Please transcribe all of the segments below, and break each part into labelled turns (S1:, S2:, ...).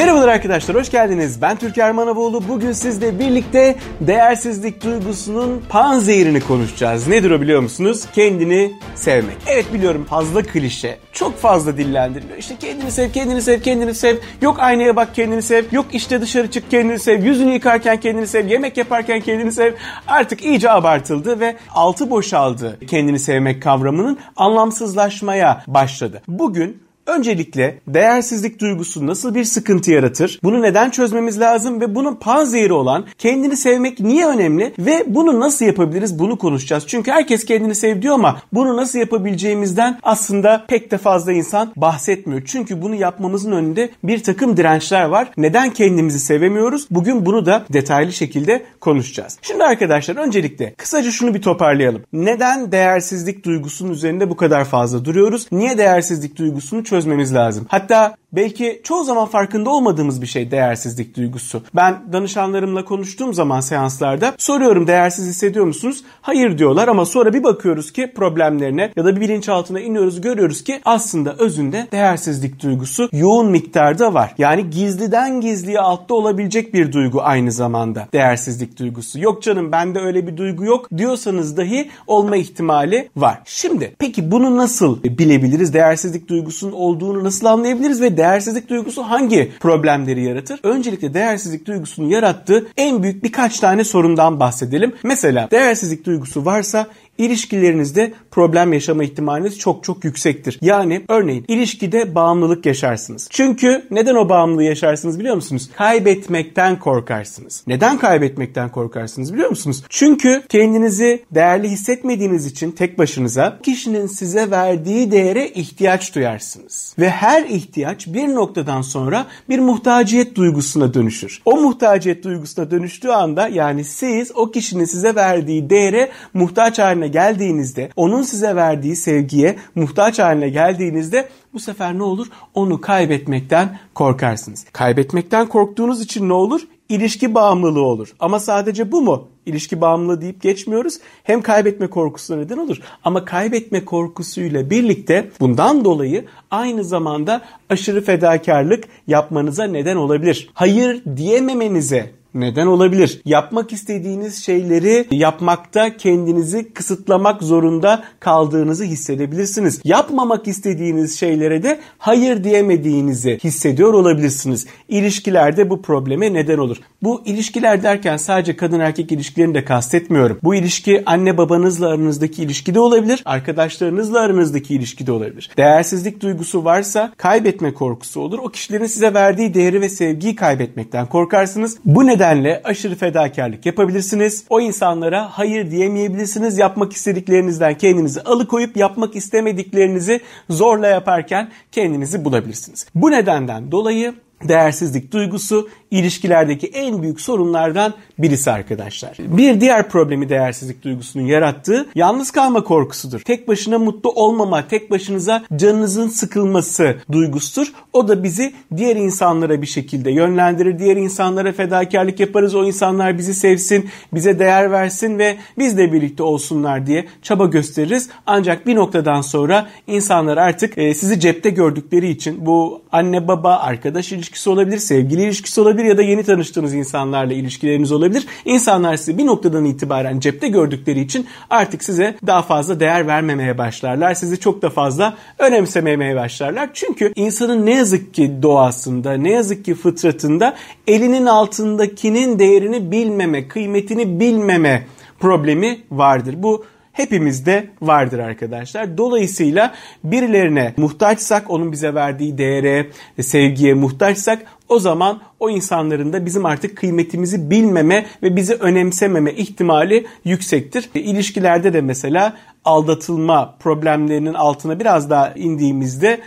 S1: Merhabalar arkadaşlar, hoş geldiniz. Ben Türker Manavoğlu. Bugün sizle birlikte değersizlik duygusunun panzehirini konuşacağız. Nedir o biliyor musunuz? Kendini sevmek. Evet biliyorum fazla klişe. Çok fazla dillendiriliyor. İşte kendini sev, kendini sev, kendini sev. Yok aynaya bak kendini sev. Yok işte dışarı çık kendini sev. Yüzünü yıkarken kendini sev. Yemek yaparken kendini sev. Artık iyice abartıldı ve altı boşaldı kendini sevmek kavramının anlamsızlaşmaya başladı. Bugün Öncelikle değersizlik duygusu nasıl bir sıkıntı yaratır? Bunu neden çözmemiz lazım ve bunun panzehiri olan kendini sevmek niye önemli ve bunu nasıl yapabiliriz bunu konuşacağız. Çünkü herkes kendini sev diyor ama bunu nasıl yapabileceğimizden aslında pek de fazla insan bahsetmiyor. Çünkü bunu yapmamızın önünde bir takım dirençler var. Neden kendimizi sevemiyoruz? Bugün bunu da detaylı şekilde konuşacağız. Şimdi arkadaşlar öncelikle kısaca şunu bir toparlayalım. Neden değersizlik duygusunun üzerinde bu kadar fazla duruyoruz? Niye değersizlik duygusunu çözmemiz lazım. Hatta belki çoğu zaman farkında olmadığımız bir şey değersizlik duygusu. Ben danışanlarımla konuştuğum zaman seanslarda soruyorum değersiz hissediyor musunuz? Hayır diyorlar ama sonra bir bakıyoruz ki problemlerine ya da bir bilinçaltına iniyoruz görüyoruz ki aslında özünde değersizlik duygusu yoğun miktarda var. Yani gizliden gizliye altta olabilecek bir duygu aynı zamanda değersizlik duygusu. Yok canım bende öyle bir duygu yok diyorsanız dahi olma ihtimali var. Şimdi peki bunu nasıl bilebiliriz? Değersizlik duygusunun olduğunu nasıl anlayabiliriz ve değersizlik duygusu hangi problemleri yaratır? Öncelikle değersizlik duygusunun yarattığı en büyük birkaç tane sorundan bahsedelim. Mesela değersizlik duygusu varsa ilişkilerinizde problem yaşama ihtimaliniz çok çok yüksektir. Yani örneğin ilişkide bağımlılık yaşarsınız. Çünkü neden o bağımlılığı yaşarsınız biliyor musunuz? Kaybetmekten korkarsınız. Neden kaybetmekten korkarsınız biliyor musunuz? Çünkü kendinizi değerli hissetmediğiniz için tek başınıza kişinin size verdiği değere ihtiyaç duyarsınız. Ve her ihtiyaç bir noktadan sonra bir muhtaciyet duygusuna dönüşür. O muhtaciyet duygusuna dönüştüğü anda yani siz o kişinin size verdiği değere muhtaç haline geldiğinizde, onun size verdiği sevgiye muhtaç haline geldiğinizde bu sefer ne olur? Onu kaybetmekten korkarsınız. Kaybetmekten korktuğunuz için ne olur? İlişki bağımlılığı olur. Ama sadece bu mu? İlişki bağımlılığı deyip geçmiyoruz. Hem kaybetme korkusu neden olur ama kaybetme korkusuyla birlikte bundan dolayı aynı zamanda aşırı fedakarlık yapmanıza neden olabilir. Hayır diyememenize neden olabilir? Yapmak istediğiniz şeyleri yapmakta kendinizi kısıtlamak zorunda kaldığınızı hissedebilirsiniz. Yapmamak istediğiniz şeylere de hayır diyemediğinizi hissediyor olabilirsiniz. İlişkilerde bu probleme neden olur. Bu ilişkiler derken sadece kadın erkek ilişkilerini de kastetmiyorum. Bu ilişki anne babanızla aranızdaki ilişkide olabilir, arkadaşlarınızla aranızdaki ilişkide olabilir. Değersizlik duygusu varsa kaybetme korkusu olur. O kişilerin size verdiği değeri ve sevgiyi kaybetmekten korkarsınız. Bu neden nedenle aşırı fedakarlık yapabilirsiniz. O insanlara hayır diyemeyebilirsiniz. Yapmak istediklerinizden kendinizi alıkoyup yapmak istemediklerinizi zorla yaparken kendinizi bulabilirsiniz. Bu nedenden dolayı değersizlik duygusu ilişkilerdeki en büyük sorunlardan birisi arkadaşlar. Bir diğer problemi değersizlik duygusunun yarattığı yalnız kalma korkusudur. Tek başına mutlu olmama, tek başınıza canınızın sıkılması duygusudur. O da bizi diğer insanlara bir şekilde yönlendirir. Diğer insanlara fedakarlık yaparız. O insanlar bizi sevsin, bize değer versin ve bizle birlikte olsunlar diye çaba gösteririz. Ancak bir noktadan sonra insanlar artık e, sizi cepte gördükleri için bu anne baba, arkadaş ilişkisi olabilir, sevgili ilişkisi olabilir ya da yeni tanıştığınız insanlarla ilişkileriniz olabilir. İnsanlar sizi bir noktadan itibaren cepte gördükleri için artık size daha fazla değer vermemeye başlarlar. Sizi çok da fazla önemsememeye başlarlar. Çünkü insanın ne yazık ki doğasında, ne yazık ki fıtratında elinin altındakinin değerini bilmeme, kıymetini bilmeme problemi vardır. Bu hepimizde vardır arkadaşlar. Dolayısıyla birilerine muhtaçsak, onun bize verdiği değere, sevgiye muhtaçsak o zaman o insanların da bizim artık kıymetimizi bilmeme ve bizi önemsememe ihtimali yüksektir. E, ilişkilerde de mesela aldatılma problemlerinin altına biraz daha indiğimizde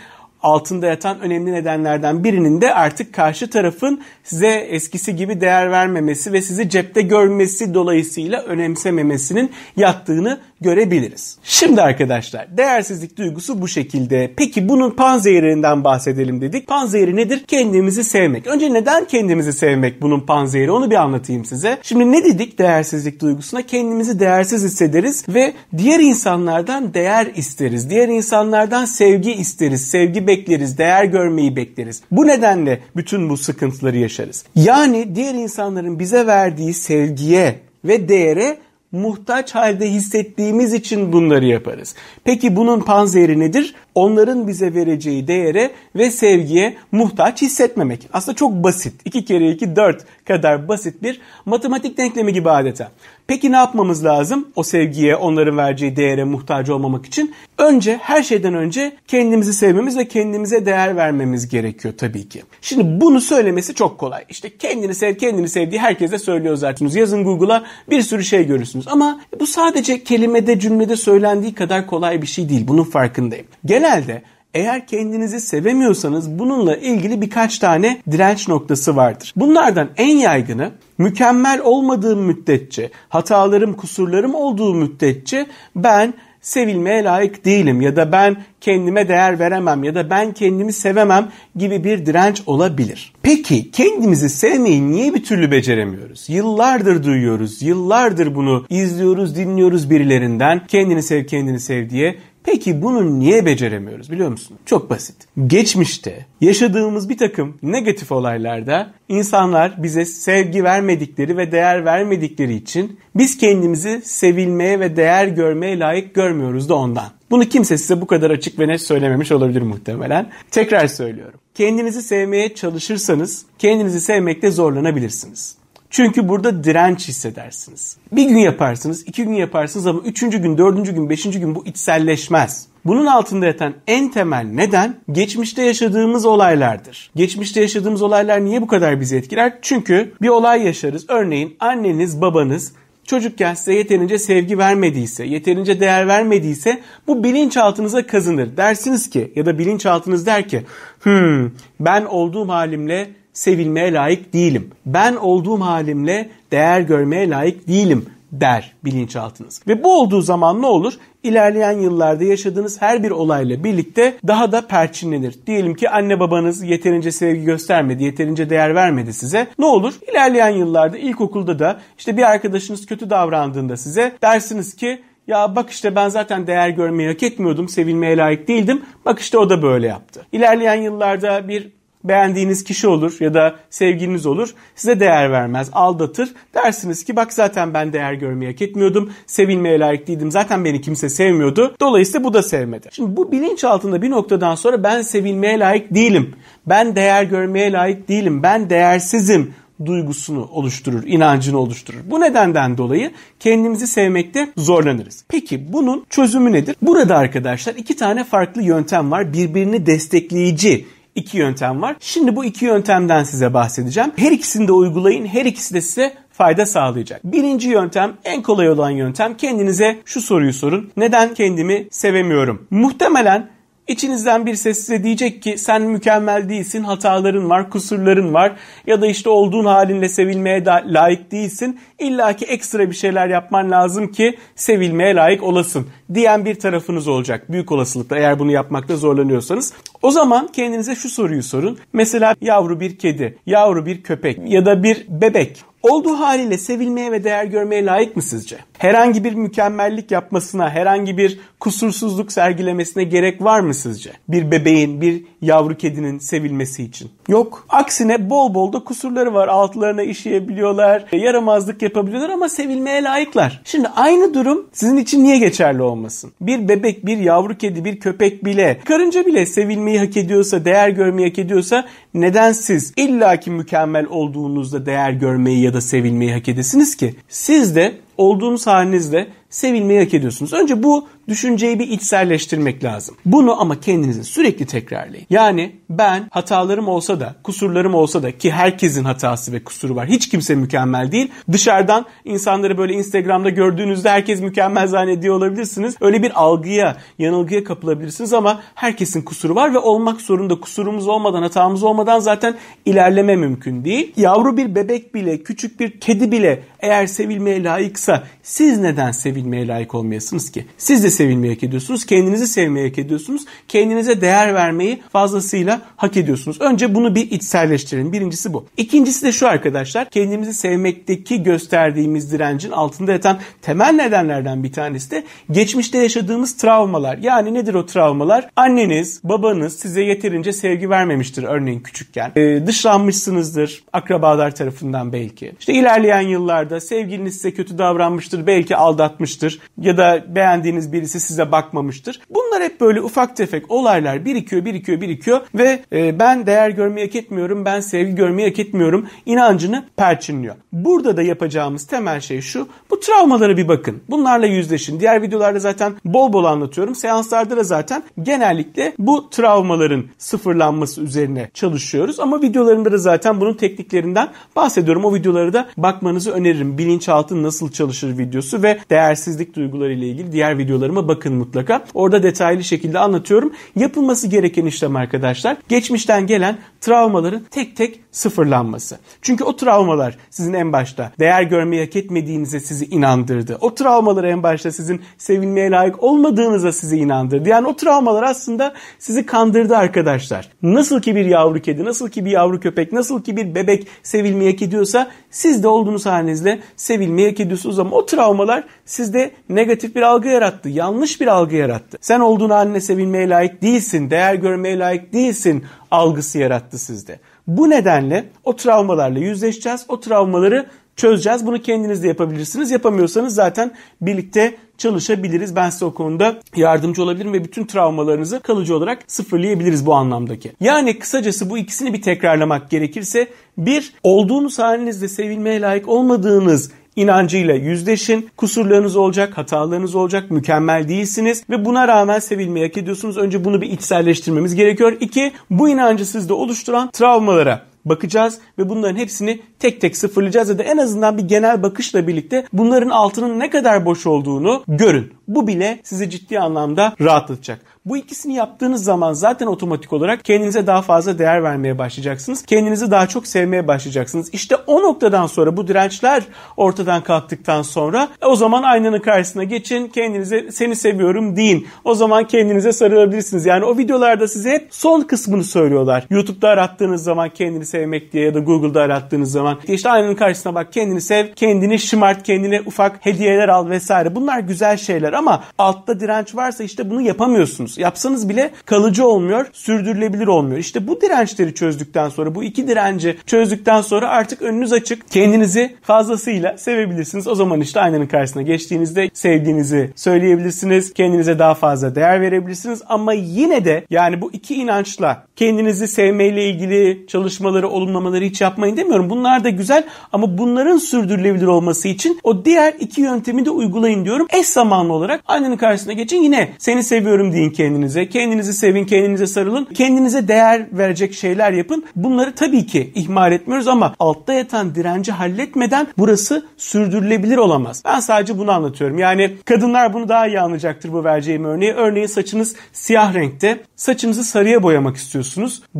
S1: altında yatan önemli nedenlerden birinin de artık karşı tarafın size eskisi gibi değer vermemesi ve sizi cepte görmesi dolayısıyla önemsememesinin yattığını görebiliriz. Şimdi arkadaşlar değersizlik duygusu bu şekilde. Peki bunun panzehirinden bahsedelim dedik. Panzehiri nedir? Kendimizi sevmek. Önce neden kendimizi sevmek bunun panzehiri onu bir anlatayım size. Şimdi ne dedik değersizlik duygusuna? Kendimizi değersiz hissederiz ve diğer insanlardan değer isteriz. Diğer insanlardan sevgi isteriz, sevgi bekleriz, değer görmeyi bekleriz. Bu nedenle bütün bu sıkıntıları yaşarız. Yani diğer insanların bize verdiği sevgiye ve değere muhtaç halde hissettiğimiz için bunları yaparız. Peki bunun panzehri nedir? Onların bize vereceği değere ve sevgiye muhtaç hissetmemek. Aslında çok basit. 2 kere 2 4 kadar basit bir matematik denklemi gibi adeta. Peki ne yapmamız lazım? O sevgiye, onların vereceği değere muhtaç olmamak için. Önce her şeyden önce kendimizi sevmemiz ve kendimize değer vermemiz gerekiyor tabii ki. Şimdi bunu söylemesi çok kolay. İşte kendini sev, kendini sevdiği herkese söylüyor zaten. Yazın Google'a bir sürü şey görürsünüz. Ama bu sadece kelimede, cümlede söylendiği kadar kolay bir şey değil. Bunun farkındayım. Genelde eğer kendinizi sevemiyorsanız bununla ilgili birkaç tane direnç noktası vardır. Bunlardan en yaygını mükemmel olmadığım müddetçe, hatalarım, kusurlarım olduğu müddetçe ben sevilmeye layık değilim ya da ben kendime değer veremem ya da ben kendimi sevemem gibi bir direnç olabilir. Peki kendimizi sevmeyi niye bir türlü beceremiyoruz? Yıllardır duyuyoruz, yıllardır bunu izliyoruz, dinliyoruz birilerinden. Kendini sev, kendini sev diye. Peki bunu niye beceremiyoruz biliyor musun? Çok basit. Geçmişte yaşadığımız bir takım negatif olaylarda insanlar bize sevgi vermedikleri ve değer vermedikleri için biz kendimizi sevilmeye ve değer görmeye layık görmüyoruz da ondan. Bunu kimse size bu kadar açık ve net söylememiş olabilir muhtemelen. Tekrar söylüyorum. Kendinizi sevmeye çalışırsanız kendinizi sevmekte zorlanabilirsiniz. Çünkü burada direnç hissedersiniz. Bir gün yaparsınız, iki gün yaparsınız ama üçüncü gün, dördüncü gün, beşinci gün bu içselleşmez. Bunun altında yatan en temel neden geçmişte yaşadığımız olaylardır. Geçmişte yaşadığımız olaylar niye bu kadar bizi etkiler? Çünkü bir olay yaşarız. Örneğin anneniz, babanız çocukken size yeterince sevgi vermediyse, yeterince değer vermediyse bu bilinçaltınıza kazınır. Dersiniz ki ya da bilinçaltınız der ki hmm, ben olduğum halimle sevilmeye layık değilim. Ben olduğum halimle değer görmeye layık değilim der bilinçaltınız. Ve bu olduğu zaman ne olur? İlerleyen yıllarda yaşadığınız her bir olayla birlikte daha da perçinlenir. Diyelim ki anne babanız yeterince sevgi göstermedi, yeterince değer vermedi size. Ne olur? İlerleyen yıllarda ilkokulda da işte bir arkadaşınız kötü davrandığında size dersiniz ki ya bak işte ben zaten değer görmeyi hak etmiyordum, sevilmeye layık değildim. Bak işte o da böyle yaptı. İlerleyen yıllarda bir beğendiğiniz kişi olur ya da sevgiliniz olur. Size değer vermez, aldatır. Dersiniz ki bak zaten ben değer görmeyi hak etmiyordum. Sevilmeye layık değildim. Zaten beni kimse sevmiyordu. Dolayısıyla bu da sevmedi. Şimdi bu bilinç altında bir noktadan sonra ben sevilmeye layık değilim. Ben değer görmeye layık değilim. Ben değersizim duygusunu oluşturur, inancını oluşturur. Bu nedenden dolayı kendimizi sevmekte zorlanırız. Peki bunun çözümü nedir? Burada arkadaşlar iki tane farklı yöntem var. Birbirini destekleyici iki yöntem var. Şimdi bu iki yöntemden size bahsedeceğim. Her ikisini de uygulayın. Her ikisi de size fayda sağlayacak. Birinci yöntem en kolay olan yöntem kendinize şu soruyu sorun. Neden kendimi sevemiyorum? Muhtemelen İçinizden bir ses size diyecek ki sen mükemmel değilsin, hataların var, kusurların var ya da işte olduğun halinle sevilmeye layık değilsin. İlla ki ekstra bir şeyler yapman lazım ki sevilmeye layık olasın diyen bir tarafınız olacak. Büyük olasılıkla eğer bunu yapmakta zorlanıyorsanız. O zaman kendinize şu soruyu sorun. Mesela yavru bir kedi, yavru bir köpek ya da bir bebek olduğu haliyle sevilmeye ve değer görmeye layık mı sizce? Herhangi bir mükemmellik yapmasına, herhangi bir kusursuzluk sergilemesine gerek var mı sizce? Bir bebeğin, bir yavru kedinin sevilmesi için. Yok. Aksine bol bol da kusurları var. Altlarına işeyebiliyorlar, yaramazlık yapabiliyorlar ama sevilmeye layıklar. Şimdi aynı durum sizin için niye geçerli olmasın? Bir bebek, bir yavru kedi, bir köpek bile, karınca bile sevilmeyi hak ediyorsa, değer görmeyi hak ediyorsa neden siz illaki mükemmel olduğunuzda değer görmeyi ya da sevilmeyi hak edesiniz ki? Siz de olduğunuz halinizde sevilmeyi hak ediyorsunuz. Önce bu düşünceyi bir içselleştirmek lazım. Bunu ama kendinize sürekli tekrarlayın. Yani ben hatalarım olsa da, kusurlarım olsa da ki herkesin hatası ve kusuru var. Hiç kimse mükemmel değil. Dışarıdan insanları böyle Instagram'da gördüğünüzde herkes mükemmel zannediyor olabilirsiniz. Öyle bir algıya, yanılgıya kapılabilirsiniz ama herkesin kusuru var ve olmak zorunda. Kusurumuz olmadan, hatamız olmadan zaten ilerleme mümkün değil. Yavru bir bebek bile, küçük bir kedi bile eğer sevilmeye força siz neden sevilmeye layık olmayasınız ki? Siz de sevilmeyi hak ediyorsunuz. Kendinizi sevmeyi hak ediyorsunuz. Kendinize değer vermeyi fazlasıyla hak ediyorsunuz. Önce bunu bir içselleştirin. Birincisi bu. İkincisi de şu arkadaşlar. Kendimizi sevmekteki gösterdiğimiz direncin altında yatan temel nedenlerden bir tanesi de geçmişte yaşadığımız travmalar. Yani nedir o travmalar? Anneniz, babanız size yeterince sevgi vermemiştir örneğin küçükken. Ee, dışlanmışsınızdır akrabalar tarafından belki. İşte ilerleyen yıllarda sevgiliniz size kötü davranmıştır, belki aldatmıştır ya da beğendiğiniz birisi size bakmamıştır. Bunlar hep böyle ufak tefek olaylar birikiyor, birikiyor, birikiyor ve e, ben değer görmeyi hak etmiyorum, ben sevgi görmeyi hak etmiyorum inancını perçinliyor. Burada da yapacağımız temel şey şu, bu travmalara bir bakın. Bunlarla yüzleşin. Diğer videolarda zaten bol bol anlatıyorum. Seanslarda da zaten genellikle bu travmaların sıfırlanması üzerine çalışıyoruz. Ama videolarımda da zaten bunun tekniklerinden bahsediyorum. O videoları da bakmanızı öneririm. Bilinçaltı nasıl çalışır videosu ve değersizlik duyguları ile ilgili diğer videolarıma bakın mutlaka. Orada detaylı şekilde anlatıyorum. Yapılması gereken işlem arkadaşlar geçmişten gelen travmaların tek tek sıfırlanması. Çünkü o travmalar sizin en başta değer görmeyi hak etmediğinize sizi inandırdı. O travmalar en başta sizin sevilmeye layık olmadığınıza sizi inandırdı. Yani o travmalar aslında sizi kandırdı arkadaşlar. Nasıl ki bir yavru kedi, nasıl ki bir yavru köpek, nasıl ki bir bebek sevilmeye hak ediyorsa siz de olduğunuz halinizle sevilmeye hak ediyorsunuz ama o travmalar sizde negatif bir algı yarattı. Yanlış bir algı yarattı. Sen olduğun haline sevilmeye layık değilsin, değer görmeye layık değilsin algısı yarattı sizde. Bu nedenle o travmalarla yüzleşeceğiz. O travmaları çözeceğiz. Bunu kendiniz de yapabilirsiniz. Yapamıyorsanız zaten birlikte çalışabiliriz. Ben size o konuda yardımcı olabilirim ve bütün travmalarınızı kalıcı olarak sıfırlayabiliriz bu anlamdaki. Yani kısacası bu ikisini bir tekrarlamak gerekirse bir olduğunuz halinizde sevilmeye layık olmadığınız inancıyla yüzleşin. Kusurlarınız olacak, hatalarınız olacak, mükemmel değilsiniz ve buna rağmen sevilmeyi hak ediyorsunuz. Önce bunu bir içselleştirmemiz gerekiyor. İki, bu inancı sizde oluşturan travmalara bakacağız ve bunların hepsini tek tek sıfırlayacağız ya da en azından bir genel bakışla birlikte bunların altının ne kadar boş olduğunu görün. Bu bile sizi ciddi anlamda rahatlatacak. Bu ikisini yaptığınız zaman zaten otomatik olarak kendinize daha fazla değer vermeye başlayacaksınız. Kendinizi daha çok sevmeye başlayacaksınız. İşte o noktadan sonra bu dirençler ortadan kalktıktan sonra e, o zaman aynanın karşısına geçin. Kendinize seni seviyorum deyin. O zaman kendinize sarılabilirsiniz. Yani o videolarda size hep son kısmını söylüyorlar. YouTube'da arattığınız zaman kendini sevmek diye ya da Google'da arattığınız zaman işte aynanın karşısına bak kendini sev, kendini şımart, kendine ufak hediyeler al vesaire. Bunlar güzel şeyler ama altta direnç varsa işte bunu yapamıyorsunuz. Yapsanız bile kalıcı olmuyor, sürdürülebilir olmuyor. İşte bu dirençleri çözdükten sonra, bu iki direnci çözdükten sonra artık önünüz açık. Kendinizi fazlasıyla sevebilirsiniz. O zaman işte aynanın karşısına geçtiğinizde sevdiğinizi söyleyebilirsiniz. Kendinize daha fazla değer verebilirsiniz. Ama yine de yani bu iki inançla kendinizi sevmeyle ilgili çalışmaları, olumlamaları hiç yapmayın demiyorum. Bunlar da güzel ama bunların sürdürülebilir olması için o diğer iki yöntemi de uygulayın diyorum. Eş zamanlı olarak aynanın karşısına geçin yine seni seviyorum deyin kendinize. Kendinizi sevin, kendinize sarılın. Kendinize değer verecek şeyler yapın. Bunları tabii ki ihmal etmiyoruz ama altta yatan direnci halletmeden burası sürdürülebilir olamaz. Ben sadece bunu anlatıyorum. Yani kadınlar bunu daha iyi anlayacaktır bu vereceğim örneği. Örneğin saçınız siyah renkte. Saçınızı sarıya boyamak istiyorsunuz.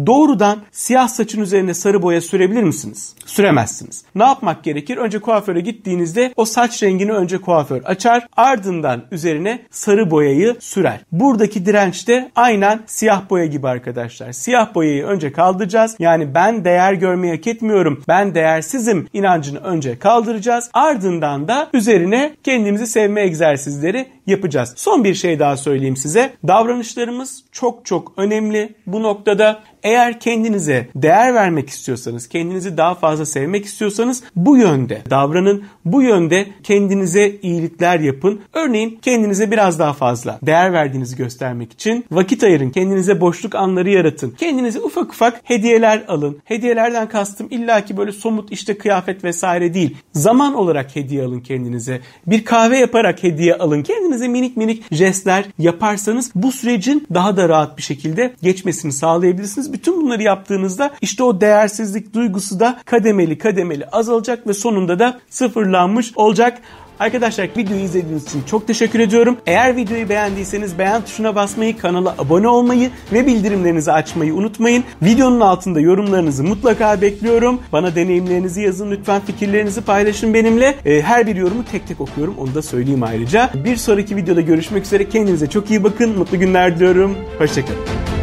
S1: Doğrudan siyah saçın üzerine sarı boya sürebilir misiniz? Süremezsiniz. Ne yapmak gerekir? Önce kuaföre gittiğinizde o saç rengini önce kuaför açar. Ardından üzerine sarı boyayı sürer. Buradaki direnç de aynen siyah boya gibi arkadaşlar. Siyah boyayı önce kaldıracağız. Yani ben değer görmeyi hak etmiyorum. Ben değersizim inancını önce kaldıracağız. Ardından da üzerine kendimizi sevme egzersizleri yapacağız. Son bir şey daha söyleyeyim size. Davranışlarımız çok çok önemli. Bu noktada eğer kendinize değer vermek istiyorsanız, kendinizi daha fazla sevmek istiyorsanız bu yönde davranın. Bu yönde kendinize iyilikler yapın. Örneğin kendinize biraz daha fazla değer verdiğinizi göstermek için vakit ayırın. Kendinize boşluk anları yaratın. Kendinize ufak ufak hediyeler alın. Hediyelerden kastım illaki böyle somut işte kıyafet vesaire değil. Zaman olarak hediye alın kendinize. Bir kahve yaparak hediye alın. Kendinize minik minik jestler yaparsanız bu sürecin daha da rahat bir şekilde geçmesini sağlayabilirsiniz. Bütün bunları yaptığınızda işte o değersizlik duygusu da kademeli kademeli azalacak ve sonunda da sıfırlanmış olacak. Arkadaşlar videoyu izlediğiniz için çok teşekkür ediyorum. Eğer videoyu beğendiyseniz beğen tuşuna basmayı, kanala abone olmayı ve bildirimlerinizi açmayı unutmayın. Videonun altında yorumlarınızı mutlaka bekliyorum. Bana deneyimlerinizi yazın lütfen fikirlerinizi paylaşın benimle. Ee, her bir yorumu tek tek okuyorum onu da söyleyeyim ayrıca. Bir sonraki videoda görüşmek üzere. Kendinize çok iyi bakın. Mutlu günler diliyorum. Hoşçakalın.